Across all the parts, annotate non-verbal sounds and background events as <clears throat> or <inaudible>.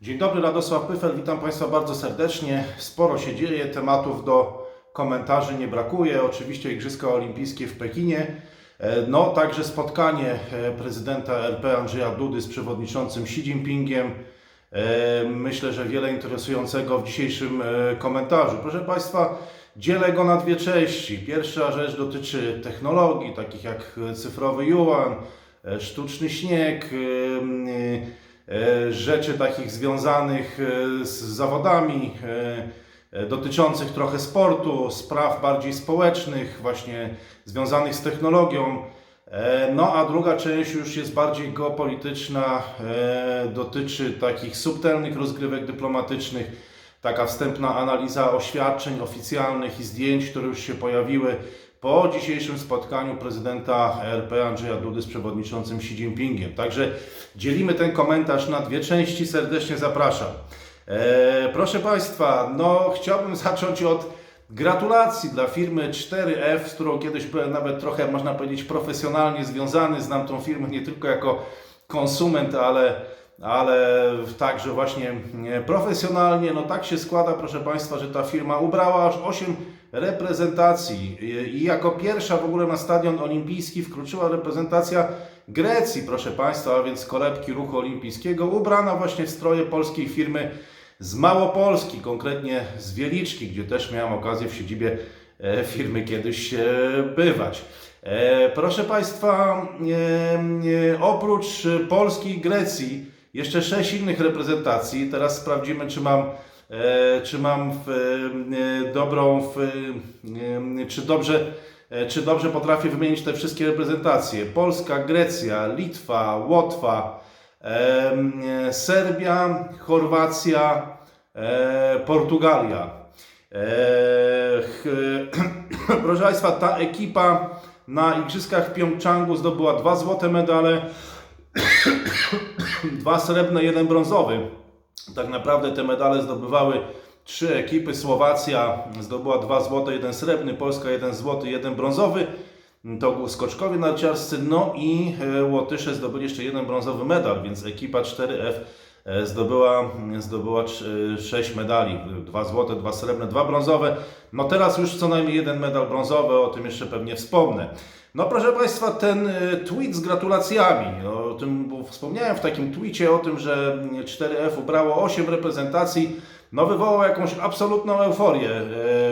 Dzień dobry, Radosław Pyfel, witam Państwa bardzo serdecznie. Sporo się dzieje, tematów do komentarzy nie brakuje. Oczywiście Igrzyska Olimpijskie w Pekinie. E, No, także spotkanie e, prezydenta RP Andrzeja Dudy z przewodniczącym Xi Jinpingiem. E, Myślę, że wiele interesującego w dzisiejszym komentarzu. Proszę Państwa, dzielę go na dwie części. Pierwsza rzecz dotyczy technologii, takich jak cyfrowy yuan, sztuczny śnieg, rzeczy takich związanych e, z zawodami, e, e, dotyczących trochę sportu, spraw bardziej społecznych, właśnie związanych z technologią. E, No a druga część już jest bardziej geopolityczna, e, dotyczy takich subtelnych rozgrywek dyplomatycznych, taka wstępna analiza oświadczeń oficjalnych i zdjęć, które już się pojawiły po dzisiejszym spotkaniu prezydenta RP Andrzeja Dudy z przewodniczącym Xi Jinpingiem. Także dzielimy ten komentarz na dwie części, serdecznie zapraszam. E, proszę Państwa, no chciałbym <laughs> zacząć od gratulacji dla firmy 4F, z którą kiedyś byłem nawet trochę, można powiedzieć, profesjonalnie związany. Znam tą firmę nie tylko jako konsument, ale, ale także właśnie e, profesjonalnie. No tak się składa, proszę Państwa, że ta firma ubrała aż 8 reprezentacji i jako pierwsza w ogóle na stadion olimpijski wkroczyła reprezentacja Grecji, proszę Państwa, a więc kolebki ruchu olimpijskiego, ubrana właśnie w stroje polskiej firmy z Małopolski, konkretnie z Wieliczki, gdzie też miałem okazję w siedzibie e, firmy kiedyś e, bywać. E, Proszę Państwa, oprócz Polski i Grecji, jeszcze sześć innych reprezentacji. Teraz sprawdzimy, czy mam, czy mam w, e, dobrą, w, e, czy dobrze, e, czy dobrze potrafię wymienić te wszystkie reprezentacje. Polska, Grecja, Litwa, Łotwa, e, Serbia, Chorwacja, e, Portugalia. E, <clears throat> proszę Państwa, ta ekipa na Igrzyskach w Pjongczangu zdobyła dwa złote medale, <clears throat> dwa srebrne, jeden brązowy. Tak naprawdę te medale zdobywały trzy ekipy. Słowacja zdobyła dwa złote, jeden srebrny, Polska jeden złoty, jeden brązowy. To był skoczkowie narciarscy, no i e, Łotysze zdobyli jeszcze jeden brązowy medal, więc ekipa 4F e, zdobyła, zdobyła 6 medali, dwa złote, dwa srebrne, dwa brązowe. No teraz już co najmniej jeden medal brązowy, o tym jeszcze pewnie wspomnę. No proszę Państwa, ten e, tweet z gratulacjami, no, o tym wspomniałem w takim tweetie o tym, że 4F ubrało 8 reprezentacji, no wywołał jakąś absolutną euforię e,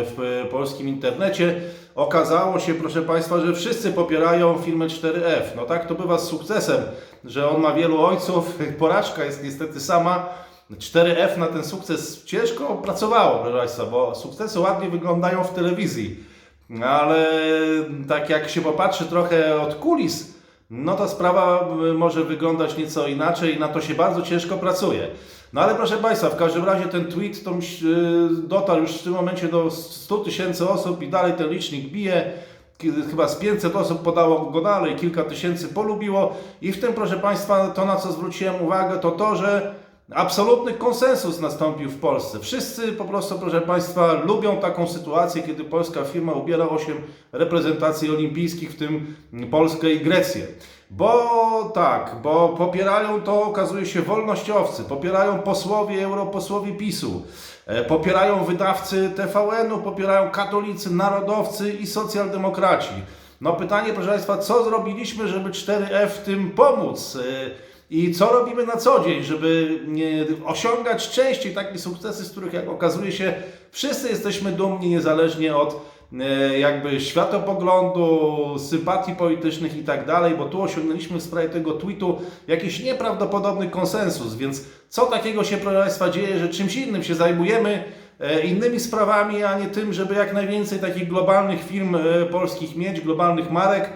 w polskim internecie. Okazało się, proszę Państwa, że wszyscy popierają firmę 4F. No tak to bywa z sukcesem, że on ma wielu ojców, <laughs> porażka jest niestety sama. 4F na ten sukces ciężko pracowało, proszę Państwa, bo sukcesy ładnie wyglądają w telewizji. Ale tak jak się popatrzy trochę od kulis, no to sprawa y, może wyglądać nieco inaczej i na to się bardzo ciężko pracuje. No ale proszę Państwa, w każdym razie ten tweet to, y, dotarł już w tym momencie do 100 tysięcy osób i dalej ten licznik bije. Chyba z 500 osób podało go dalej, kilka tysięcy polubiło i w tym, proszę Państwa, to na co zwróciłem uwagę, to to, że absolutny konsensus nastąpił w Polsce. Wszyscy po prostu, proszę Państwa, lubią taką sytuację, kiedy polska firma ubiera 8 reprezentacji olimpijskich, w tym Polskę i Grecję. Bo tak, bo popierają to, okazuje się, wolnościowcy, popierają posłowie, europosłowie PiSu, e, popierają wydawcy TVN-u, popierają katolicy, narodowcy i socjaldemokraci. No pytanie, proszę Państwa, co zrobiliśmy, żeby 4F w tym pomóc? I co robimy na co dzień, żeby osiągać częściej takie sukcesy, z których jak okazuje się wszyscy jesteśmy dumni niezależnie od e, jakby światopoglądu, sympatii politycznych i tak dalej, bo tu osiągnęliśmy w sprawie tego tweetu jakiś nieprawdopodobny konsensus, więc co takiego się proszę Państwa dzieje, że czymś innym się zajmujemy, e, innymi sprawami, a nie tym, żeby jak najwięcej takich globalnych firm e, polskich mieć, globalnych marek,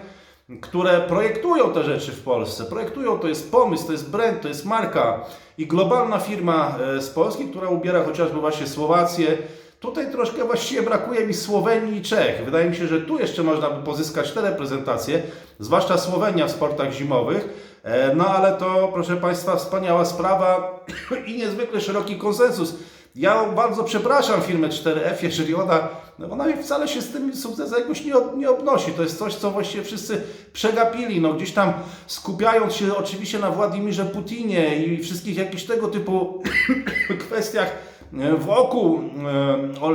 które projektują te rzeczy w Polsce. Projektują, to jest pomysł, to jest brand, to jest marka i globalna firma e, z Polski, która ubiera chociażby właśnie Słowację, Tutaj troszkę właściwie brakuje mi Słowenii i Czech. Wydaje mi się, że tu jeszcze można by pozyskać te reprezentacje, zwłaszcza Słowenia w sportach zimowych. E, No ale to, proszę Państwa, wspaniała sprawa <coughs> i niezwykle szeroki konsensus. Ja bardzo przepraszam firmę 4F, jeżeli ona, no ona wcale się z tym sukcesem jakoś nie, nie obnosi. To jest coś, co właściwie wszyscy przegapili. No gdzieś tam skupiając się oczywiście na Władimirze Putinie i wszystkich jakichś tego typu <coughs> kwestiach e, wokół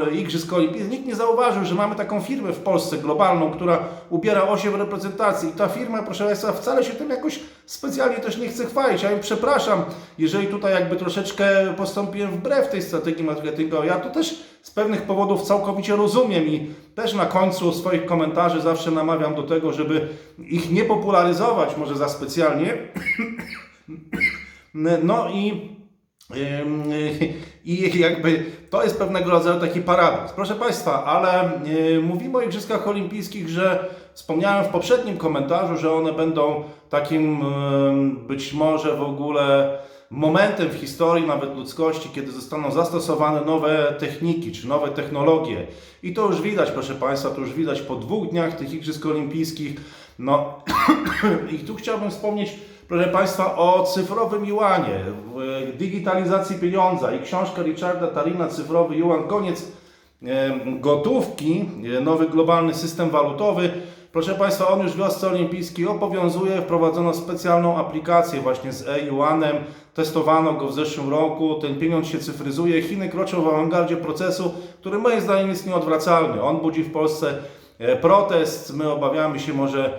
e, Igrzysk Olimpijskich, nikt nie zauważył, że mamy taką firmę w Polsce globalną, która ubiera 8 reprezentacji. I ta firma, proszę Państwa, wcale się tym jakoś specjalnie też nie chce chwalić. Ja ją przepraszam, jeżeli tutaj jakby troszeczkę postąpiłem wbrew tej strategii marketingowej. Ja to też z pewnych powodów całkowicie rozumiem i też na końcu swoich komentarzy zawsze namawiam do tego, żeby ich nie popularyzować może za specjalnie. No i I jakby to jest pewnego rodzaju taki paradoks. Proszę Państwa, ale mówimy o Igrzyskach Olimpijskich, że wspomniałem w poprzednim komentarzu, że one będą takim być może w ogóle momentem w historii nawet ludzkości, kiedy zostaną zastosowane nowe techniki czy nowe technologie. I to już widać, proszę Państwa, to już widać po dwóch dniach tych Igrzysk Olimpijskich. No <clears throat> i tu chciałbym wspomnieć proszę Państwa, o cyfrowym juanie, digitalizacji pieniądza i książka Richarda Tarina Cyfrowy Juan, koniec gotówki, e, nowy globalny system walutowy. Proszę Państwa, on już w wiosce olimpijskiej obowiązuje, wprowadzono specjalną aplikację właśnie z e-juanem, testowano go w zeszłym roku, ten pieniądz się cyfryzuje, Chiny kroczą w awangardzie procesu, który moim zdaniem jest nieodwracalny. On budzi w Polsce e, protest, my obawiamy się może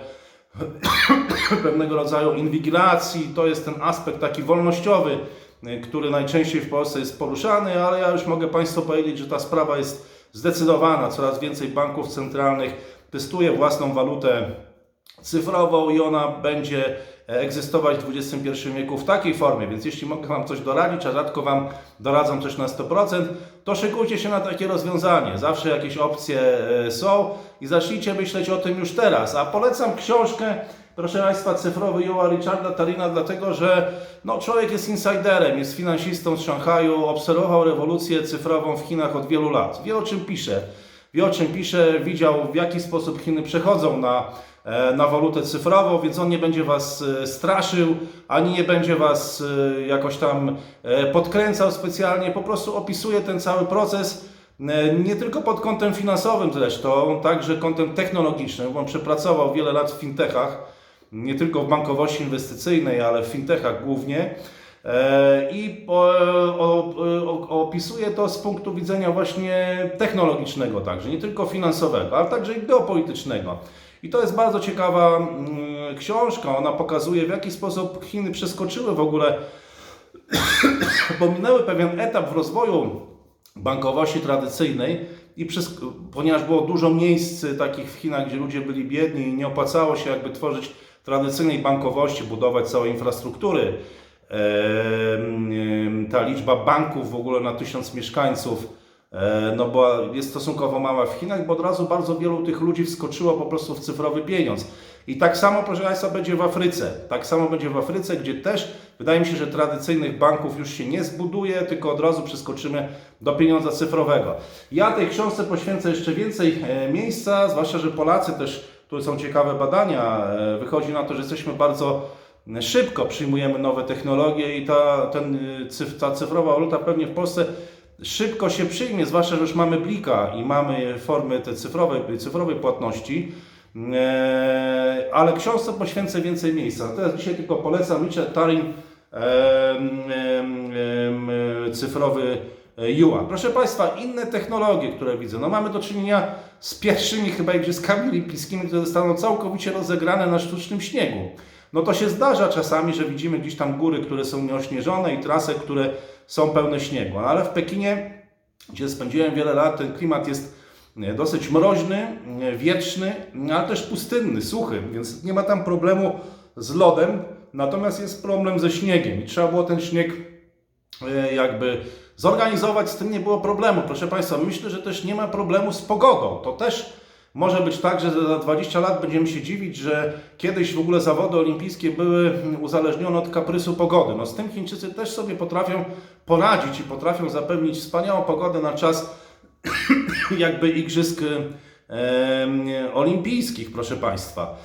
<coughs> pewnego rodzaju inwigilacji. To jest ten aspekt taki wolnościowy, y, który najczęściej w Polsce jest poruszany, ale ja już mogę Państwu powiedzieć, że ta sprawa jest zdecydowana. Coraz więcej banków centralnych testuje własną walutę cyfrową i ona będzie egzystować w XXI wieku w takiej formie, więc jeśli mogę Wam coś doradzić, a rzadko Wam doradzam też na 100%, to szykujcie się na takie rozwiązanie. Zawsze jakieś opcje e, są i zacznijcie myśleć o tym już teraz. A polecam książkę, proszę Państwa, cyfrowy Joa Richarda Tarina, dlatego że no, człowiek jest insiderem, jest finansistą z Szanghaju, obserwował rewolucję cyfrową w Chinach od wielu lat. Wie o czym pisze. Wie o czym pisze, widział w jaki sposób Chiny przechodzą na e, na walutę cyfrową, więc on nie będzie Was e, straszył, ani nie będzie Was e, jakoś tam podkręcał specjalnie, po prostu opisuje ten cały proces, nie tylko pod kątem finansowym zresztą, także kątem technologicznym, bo on przepracował wiele lat w fintechach, nie tylko w bankowości inwestycyjnej, ale w fintechach głównie. E, I opisuje to z punktu widzenia właśnie technologicznego także, nie tylko finansowego, ale także i geopolitycznego. I to jest bardzo ciekawa mm, książka. Ona pokazuje, w jaki sposób Chiny przeskoczyły w ogóle, <coughs> pominęły pewien etap w rozwoju bankowości tradycyjnej i przez, ponieważ było dużo miejsc takich w Chinach, gdzie ludzie byli biedni i nie opłacało się jakby tworzyć tradycyjnej bankowości, budować całej infrastruktury. Ta liczba banków w ogóle na tysiąc mieszkańców E, no bo jest stosunkowo mała w Chinach, bo od razu bardzo wielu tych ludzi wskoczyło po prostu w cyfrowy pieniądz. I tak samo, proszę Państwa, będzie w Afryce. Tak samo będzie w Afryce, gdzie też wydaje mi się, że tradycyjnych banków już się nie zbuduje, tylko od razu przeskoczymy do pieniądza cyfrowego. Ja tej książce poświęcę jeszcze więcej e, miejsca, zwłaszcza, że Polacy też, tu są ciekawe badania, e, wychodzi na to, że jesteśmy bardzo szybko przyjmujemy nowe technologie i ta, ten, y, ta cyfrowa waluta pewnie w Polsce szybko się przyjmie, zwłaszcza, że już mamy blika i mamy formy te cyfrowej, cyfrowej płatności, Eee, ale książce poświęcę więcej miejsca. Teraz dzisiaj tylko polecam Richard Tarin, em, cyfrowy e, Yuan. Proszę Państwa, inne technologie, które widzę. No mamy do czynienia z pierwszymi chyba igrzyskami olimpijskimi, które zostaną całkowicie rozegrane na sztucznym śniegu. No to się zdarza czasami, że widzimy gdzieś tam góry, które są nieośnieżone i trasy, które są pełne śniegu. No ale w Pekinie, gdzie spędziłem wiele lat, ten klimat jest dosyć mroźny, wietrzny, ale też pustynny, suchy, więc nie ma tam problemu z lodem, natomiast jest problem ze śniegiem i trzeba było ten śnieg e, jakby zorganizować, z tym nie było problemu. Proszę Państwa, myślę, że też nie ma problemu z pogodą. To też może być tak, że za 20 lat będziemy się dziwić, że kiedyś w ogóle zawody olimpijskie były uzależnione od kaprysu pogody. No z tym Chińczycy też sobie potrafią poradzić i potrafią zapewnić wspaniałą pogodę na czas <coughs> jakby igrzysk em, olimpijskich, proszę Państwa.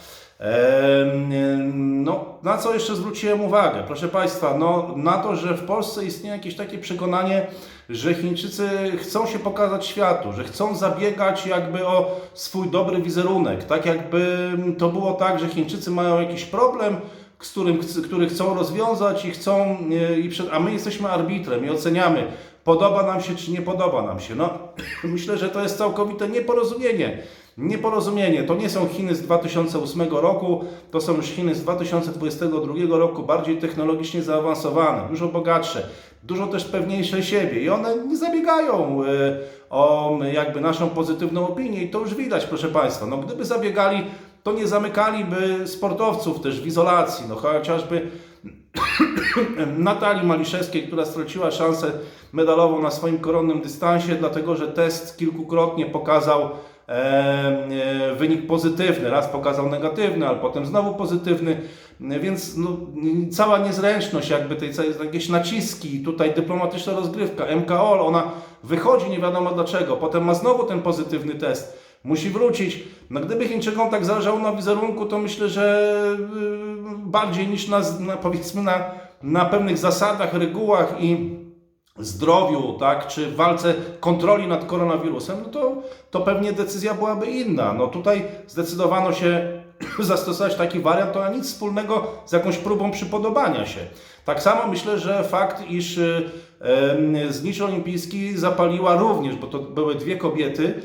No, na co jeszcze zwróciłem uwagę? Proszę Państwa, no, na to, że w Polsce istnieje jakieś takie przekonanie, że Chińczycy chcą się pokazać światu, że chcą zabiegać jakby o swój dobry wizerunek. Tak jakby to było tak, że Chińczycy mają jakiś problem, z którym, który chcą rozwiązać i chcą, e, i przed, a my jesteśmy arbitrem i oceniamy, podoba nam się czy nie podoba nam się. No, <clears throat> myślę, że to jest całkowite nieporozumienie. Nieporozumienie. To nie są Chiny z 2008 roku, to są już Chiny z 2022 roku, bardziej technologicznie zaawansowane, dużo bogatsze, dużo też pewniejsze siebie i one nie zabiegają e, o jakby naszą pozytywną opinię i to już widać, proszę Państwa. No, gdyby zabiegali, to nie zamykaliby sportowców też w izolacji, no chociażby <coughs> Natalii Maliszewskiej, która straciła szansę medalową na swoim koronnym dystansie, dlatego że test kilkukrotnie pokazał wynik pozytywny. Raz pokazał negatywny, ale potem znowu pozytywny. Więc no, cała niezręczność, jakby tej jakieś naciski, tutaj dyplomatyczna rozgrywka, MKOL, ona wychodzi nie wiadomo dlaczego, potem ma znowu ten pozytywny test musi wrócić. No gdyby Chińczykom tak zależało na wizerunku, to myślę, że yy, bardziej niż na, na powiedzmy na, na pewnych zasadach, regułach i zdrowiu, tak, czy walce kontroli nad koronawirusem, no to, to pewnie decyzja byłaby inna. No tutaj zdecydowano się <clears throat> zastosować taki wariant, to ma nic wspólnego z jakąś próbą przypodobania się. Tak samo myślę, że fakt, iż y, y, znicz olimpijski zapaliła również, bo to były dwie kobiety,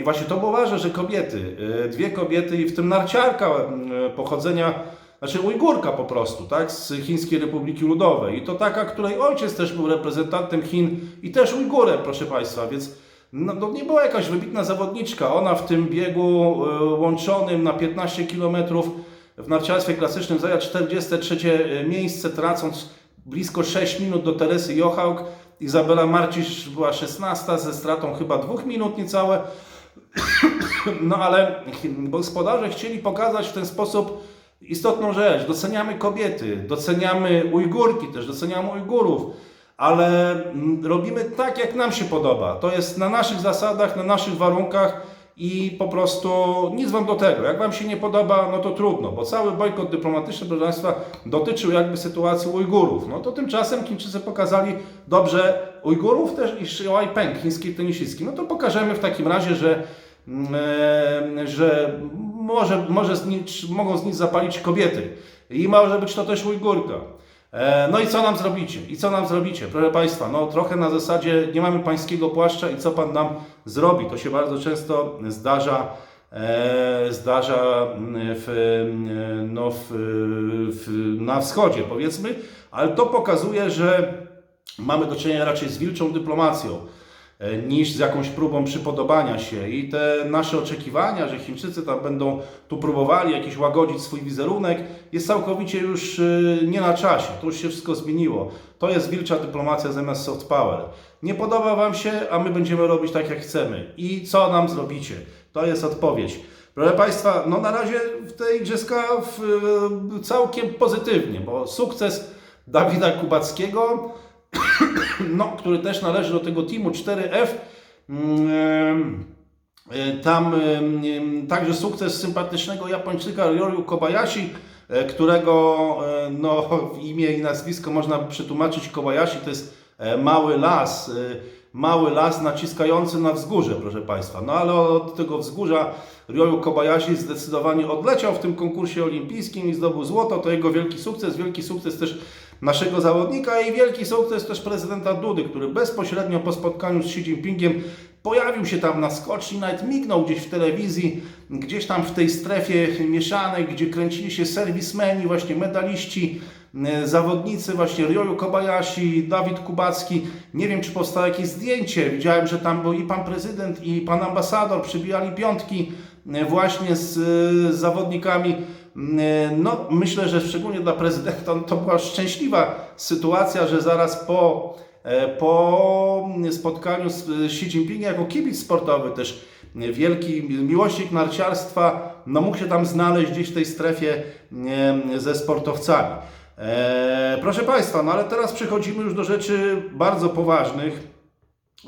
i właśnie to było ważne, że kobiety, e, dwie kobiety i w tym narciarka e, pochodzenia, znaczy Ujgurka po prostu, tak, z Chińskiej Republiki Ludowej. I to taka, której ojciec też był reprezentantem Chin i też Ujgurem, proszę Państwa, więc no, nie była jakaś wybitna zawodniczka. Ona w tym biegu e, łączonym na 15 km w narciarstwie klasycznym zajęła 43 miejsce, tracąc blisko 6 minut do Teresy Jochałk. Izabela Marcisz była 16 ze stratą chyba dwóch minut niecałe. <coughs> No ale gospodarze chcieli pokazać w ten sposób istotną rzecz. Doceniamy kobiety, doceniamy Ujgurki też, doceniamy Ujgurów, ale mm, robimy tak, jak nam się podoba. To jest na naszych zasadach, na naszych warunkach i po prostu nic Wam do tego. Jak Wam się nie podoba, no to trudno, bo cały bojkot dyplomatyczny, proszę Państwa, dotyczył jakby sytuacji Ujgurów. No to tymczasem Chińczycy pokazali dobrze Ujgurów też i Shi Peng, chińskiej tenisistki. No to pokażemy w takim razie, że, mm, e, że może, może z nic, mogą z nich zapalić kobiety i może być to też Ujgurka. E, no i co nam zrobicie? I co nam zrobicie? Proszę Państwa, no trochę na zasadzie nie mamy pańskiego płaszcza i co Pan nam zrobi? To się bardzo często zdarza, e, zdarza w, no w, w, na wschodzie powiedzmy, ale to pokazuje, że mamy do czynienia raczej z wilczą dyplomacją. E, niż z jakąś próbą przypodobania się. I te nasze oczekiwania, że Chińczycy tam będą tu próbowali jakiś łagodzić swój wizerunek, jest całkowicie już e, nie na czasie. To już się wszystko zmieniło. To jest wilcza dyplomacja zamiast soft power. Nie podoba Wam się, a my będziemy robić tak, jak chcemy. I co nam zrobicie? To jest odpowiedź. Proszę Państwa, no na razie w tej igrzyska w, e, całkiem pozytywnie, bo sukces Dawida Kubackiego <coughs> no, który też należy do tego teamu 4F. Mm, e, tam także sukces sympatycznego Japończyka Ryoru Kobayashi, e, którego e, no, imię i nazwisko można przetłumaczyć Kobayashi, to jest mały las, mały las naciskający na wzgórze, proszę Państwa. No ale od tego wzgórza Ryoyu Kobayashi zdecydowanie odleciał w tym konkursie olimpijskim i zdobył złoto. To jego wielki sukces, wielki sukces też naszego zawodnika i wielki sukces też prezydenta Dudy, który bezpośrednio po spotkaniu z Xi Jinpingiem pojawił się tam na skoczni, nawet mignął gdzieś w telewizji, gdzieś tam w tej strefie mieszanej, gdzie kręcili się serwismeni, właśnie medaliści, e, zawodnicy, właśnie Ryoyu Kobayashi, Dawid Kubacki. Nie wiem, czy powstało jakieś zdjęcie. Widziałem, że tam był i pan prezydent, i pan ambasador, przybijali piątki e, właśnie z, z zawodnikami no, myślę, że szczególnie dla prezydenta to była szczęśliwa sytuacja, że zaraz po, e, po spotkaniu z Xi Jinpingiem jako kibic sportowy też wielki miłośnik narciarstwa, no mógł się tam znaleźć gdzieś w tej strefie ze sportowcami. E, proszę Państwa, no ale teraz przechodzimy już do rzeczy bardzo poważnych.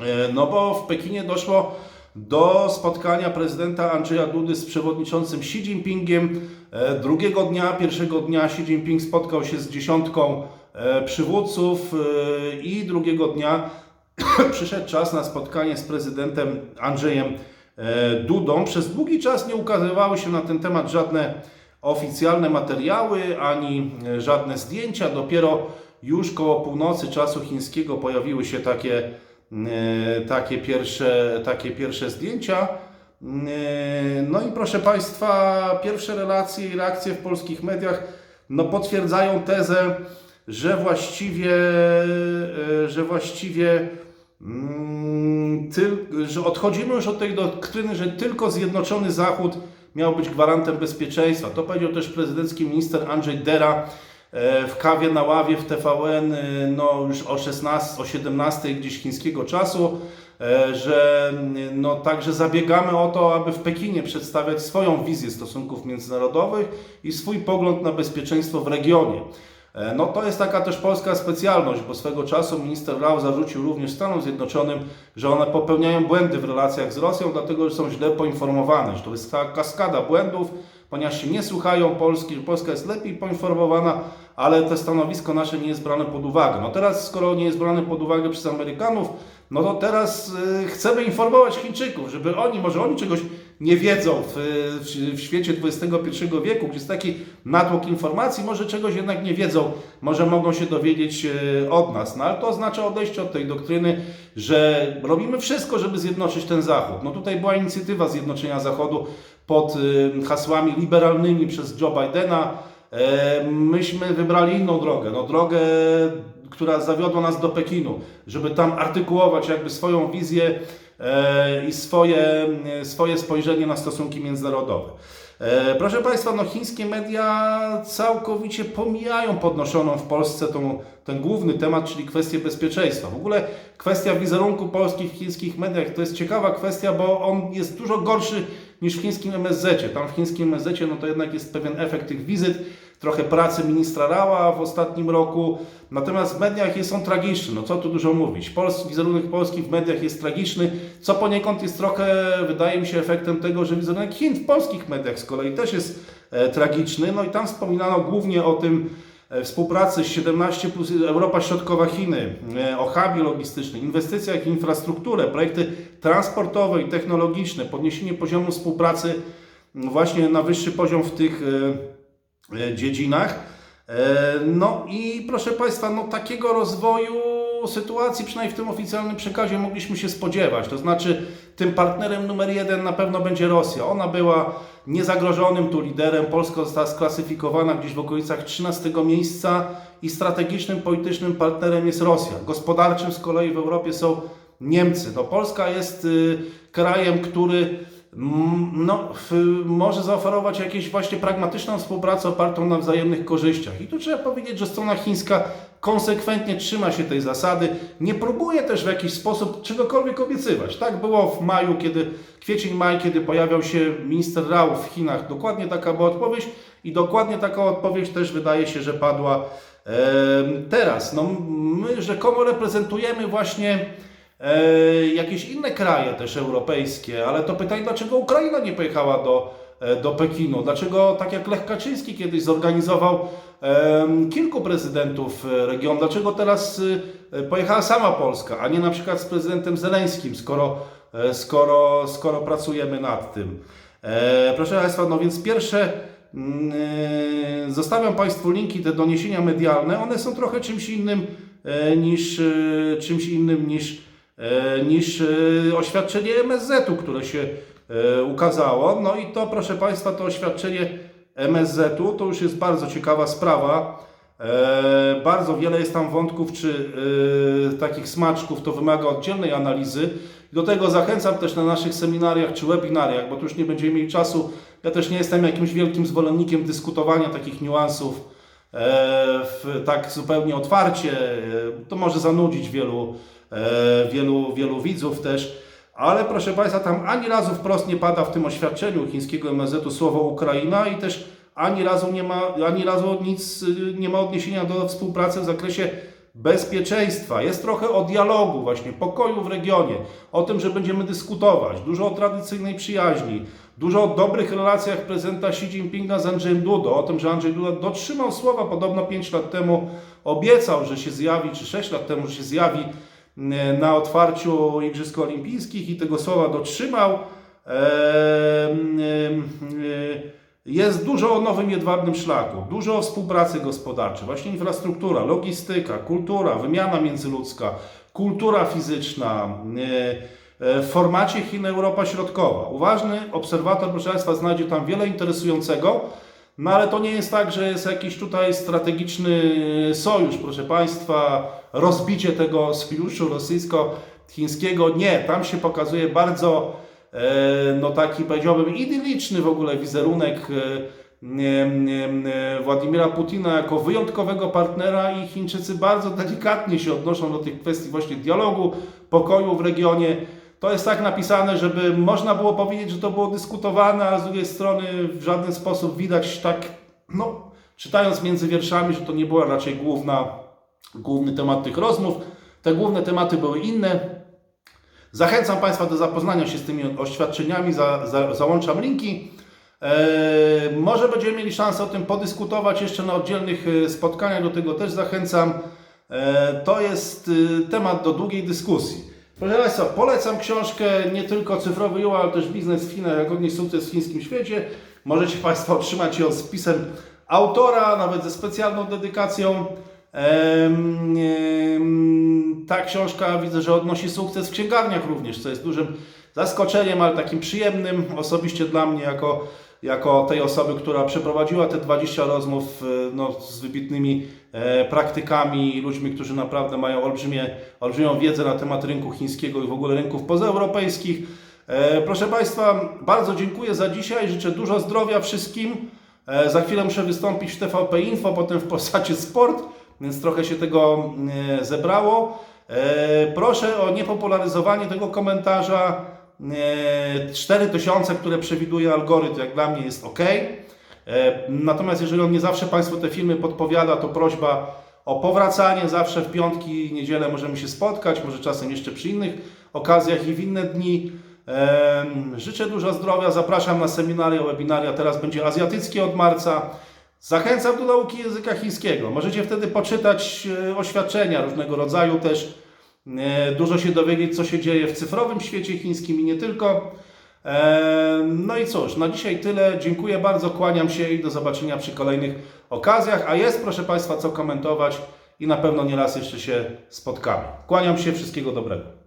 E, No bo w Pekinie doszło do spotkania prezydenta Andrzeja Dudy z przewodniczącym Xi Jinpingiem. E, Drugiego dnia, pierwszego dnia Xi Jinping spotkał się z dziesiątką e, przywódców e, i drugiego dnia <coughs> przyszedł czas na spotkanie z prezydentem Andrzejem Dudą. Przez długi czas nie ukazywały się na ten temat żadne oficjalne materiały ani żadne zdjęcia. Dopiero już koło północy czasu chińskiego pojawiły się takie, takie, pierwsze, takie pierwsze zdjęcia. E, No i proszę Państwa, pierwsze relacje i reakcje w polskich mediach no, potwierdzają tezę, że właściwie, e, że właściwie tyl, że odchodzimy już od tej doktryny, że tylko Zjednoczony Zachód miał być gwarantem bezpieczeństwa. To powiedział też prezydencki minister Andrzej Dera w kawie na ławie w TVN e, no, już o 16, o 17 gdzieś chińskiego czasu, e, że mm, no, także zabiegamy o to, aby w Pekinie przedstawiać swoją wizję stosunków międzynarodowych i swój pogląd na bezpieczeństwo w regionie. E, No to jest taka też polska specjalność, bo swego czasu minister Rao zarzucił również Stanom Zjednoczonym, że one popełniają błędy w relacjach z Rosją, dlatego że są źle poinformowane, że to jest kaskada błędów, ponieważ się nie słuchają Polski, że Polska jest lepiej poinformowana, ale to stanowisko nasze nie jest brane pod uwagę. No teraz, skoro nie jest brane pod uwagę przez Amerykanów, no to teraz y, chcemy informować Chińczyków, żeby oni, może oni czegoś nie wiedzą w, w, w świecie XXI wieku, gdzie jest taki natłok informacji, może czegoś jednak nie wiedzą, może mogą się dowiedzieć y, od nas. No ale to oznacza odejście od tej doktryny, że robimy wszystko, żeby zjednoczyć ten Zachód. No tutaj była inicjatywa zjednoczenia Zachodu pod y, hasłami liberalnymi przez Joe Bidena. E, Myśmy wybrali inną drogę, no drogę, która zawiodła nas do Pekinu, żeby tam artykułować jakby swoją wizję e, i swoje, e, swoje spojrzenie na stosunki międzynarodowe. Proszę Państwa, no chińskie media całkowicie pomijają podnoszoną w Polsce tą, ten główny temat, czyli kwestię bezpieczeństwa. W ogóle kwestia wizerunku Polski w chińskich mediach to jest ciekawa kwestia, bo on jest dużo gorszy niż w chińskim MSZ. Tam w chińskim MSZ no to jednak jest pewien efekt tych wizyt, trochę pracy ministra Rała w ostatnim roku. Natomiast w mediach jest on tragiczny, no co tu dużo mówić. Pols wizerunek Polski w mediach jest tragiczny, co poniekąd jest trochę, wydaje mi się, efektem tego, że wizerunek Chin w polskich mediach z kolei też jest e, tragiczny. No i tam wspominano głównie o tym, współpracy z 17 plus Europa Środkowa Chiny, e, o hubie logistycznym, inwestycjach w infrastrukturę, projekty transportowe i technologiczne, podniesienie poziomu współpracy m, właśnie na wyższy poziom w tych e, e, dziedzinach. E, No i proszę Państwa, no takiego rozwoju sytuacji, przynajmniej w tym oficjalnym przekazie, mogliśmy się spodziewać. To znaczy, tym partnerem numer jeden na pewno będzie Rosja. Ona była niezagrożonym tu liderem. Polska została sklasyfikowana gdzieś w okolicach 13 miejsca i strategicznym politycznym partnerem jest Rosja. Gospodarczym z kolei w Europie są Niemcy. No, Polska jest y, krajem, który mm, no, może zaoferować jakąś właśnie pragmatyczną współpracę opartą na wzajemnych korzyściach. I tu trzeba powiedzieć, że strona chińska konsekwentnie trzyma się tej zasady, nie próbuje też w jakiś sposób czegokolwiek obiecywać. Tak było w maju, kiedy kwiecień, maj, kiedy pojawiał się minister Rao w Chinach. Dokładnie taka była odpowiedź i dokładnie taka odpowiedź też wydaje się, że padła em, teraz. No, my rzekomo reprezentujemy właśnie e, jakieś inne kraje też europejskie, ale to pytanie, dlaczego Ukraina nie pojechała do, e, do Pekinu? Dlaczego, tak jak Lech Kaczyński kiedyś zorganizował kilku prezydentów e, regionu, dlaczego teraz e, pojechała sama Polska, a nie na przykład z prezydentem Zeleńskim, skoro, e, skoro, skoro pracujemy nad tym? E, proszę Państwa, no więc pierwsze mm, e, zostawiam Państwu linki, te doniesienia medialne, one są trochę czymś innym e, niż, e, czymś innym niż e, niż e, oświadczenie MSZ-u, które się e, ukazało. No i to, proszę Państwa, to oświadczenie MSZ-u to już jest bardzo ciekawa sprawa. E, Bardzo wiele jest tam wątków czy e, takich smaczków, to wymaga oddzielnej analizy. Do tego zachęcam też na naszych seminariach czy webinariach, bo tu już nie będziemy mieli czasu. Ja też nie jestem jakimś wielkim zwolennikiem dyskutowania takich niuansów e, w, tak zupełnie otwarcie. E, To może zanudzić wielu, e, wielu, wielu widzów też. Ale proszę Państwa, tam ani razu wprost nie pada w tym oświadczeniu chińskiego MSZ-u słowo Ukraina i też ani razu nie ma, ani razu nic y, nie ma odniesienia do współpracy w zakresie bezpieczeństwa, jest trochę o dialogu, właśnie pokoju w regionie, o tym, że będziemy dyskutować, dużo o tradycyjnej przyjaźni, dużo o dobrych relacjach prezydenta Xi Jinpinga z Andrzejem Dudą, o tym, że Andrzej Duda dotrzymał słowa, podobno 5 lat temu obiecał, że się zjawi, czy 6 lat temu, że się zjawi na otwarciu Igrzysk Olimpijskich i tego słowa dotrzymał. Em, e, Jest dużo o nowym jedwabnym szlaku, dużo o współpracy gospodarczej, właśnie infrastruktura, logistyka, kultura, wymiana międzyludzka, kultura fizyczna, e, e, w formacie Chin-Europa Środkowa. Uważny obserwator, proszę Państwa, znajdzie tam wiele interesującego, no ale to nie jest tak, że jest jakiś tutaj strategiczny sojusz, proszę Państwa, rozbicie tego sojuszu rosyjsko-chińskiego. Nie, tam się pokazuje bardzo e, no taki powiedziałbym idyliczny w ogóle wizerunek e, Władimira Putina jako wyjątkowego partnera i Chińczycy bardzo delikatnie się odnoszą do tych kwestii właśnie dialogu, pokoju w regionie. To jest tak napisane, żeby można było powiedzieć, że to było dyskutowane, a z drugiej strony w żaden sposób widać tak, no, czytając między wierszami, że to nie była raczej główna, główny temat tych rozmów. Te główne tematy były inne. Zachęcam Państwa do zapoznania się z tymi oświadczeniami, za, za, załączam linki. Eee, może będziemy mieli szansę o tym podyskutować jeszcze na oddzielnych e, spotkaniach, do tego też zachęcam. Eee, to jest e, temat do długiej dyskusji. Proszę Państwa, polecam książkę nie tylko Cyfrowy Juła, ale też Biznes w Chinach, jak odnieść sukces w chińskim świecie. Możecie Państwo otrzymać ją z pisem autora, nawet ze specjalną dedykacją. Ta książka widzę, że odnosi sukces w księgarniach również, co jest dużym zaskoczeniem, ale takim przyjemnym osobiście dla mnie, jako, jako tej osoby, która przeprowadziła te 20 rozmów e, no, z wybitnymi e, praktykami ludźmi, którzy naprawdę mają olbrzymie, olbrzymią wiedzę na temat rynku chińskiego i w ogóle rynków pozaeuropejskich. E, Proszę Państwa, bardzo dziękuję za dzisiaj. Życzę dużo zdrowia wszystkim. E, Za chwilę muszę wystąpić w TVP Info, potem w Polsacie Sport, więc trochę się tego e, zebrało. E, Proszę o niepopularyzowanie tego komentarza. E, 4000, które przewiduje algorytm, jak dla mnie jest ok. E, Natomiast jeżeli on nie zawsze Państwu te filmy podpowiada, to prośba o powracanie. Zawsze w piątki, niedzielę możemy się spotkać, może czasem jeszcze przy innych okazjach i w inne dni. Em, Życzę dużo zdrowia, zapraszam na seminaria, webinaria. Teraz będzie azjatyckie od marca. Zachęcam do nauki języka chińskiego. Możecie wtedy poczytać e, oświadczenia różnego rodzaju też. E, Dużo się dowiedzieć, co się dzieje w cyfrowym świecie chińskim i nie tylko. E, No i cóż, na dzisiaj tyle. Dziękuję bardzo, kłaniam się i do zobaczenia przy kolejnych okazjach. A jest, proszę Państwa, co komentować i na pewno nie raz jeszcze się spotkamy. Kłaniam się, wszystkiego dobrego.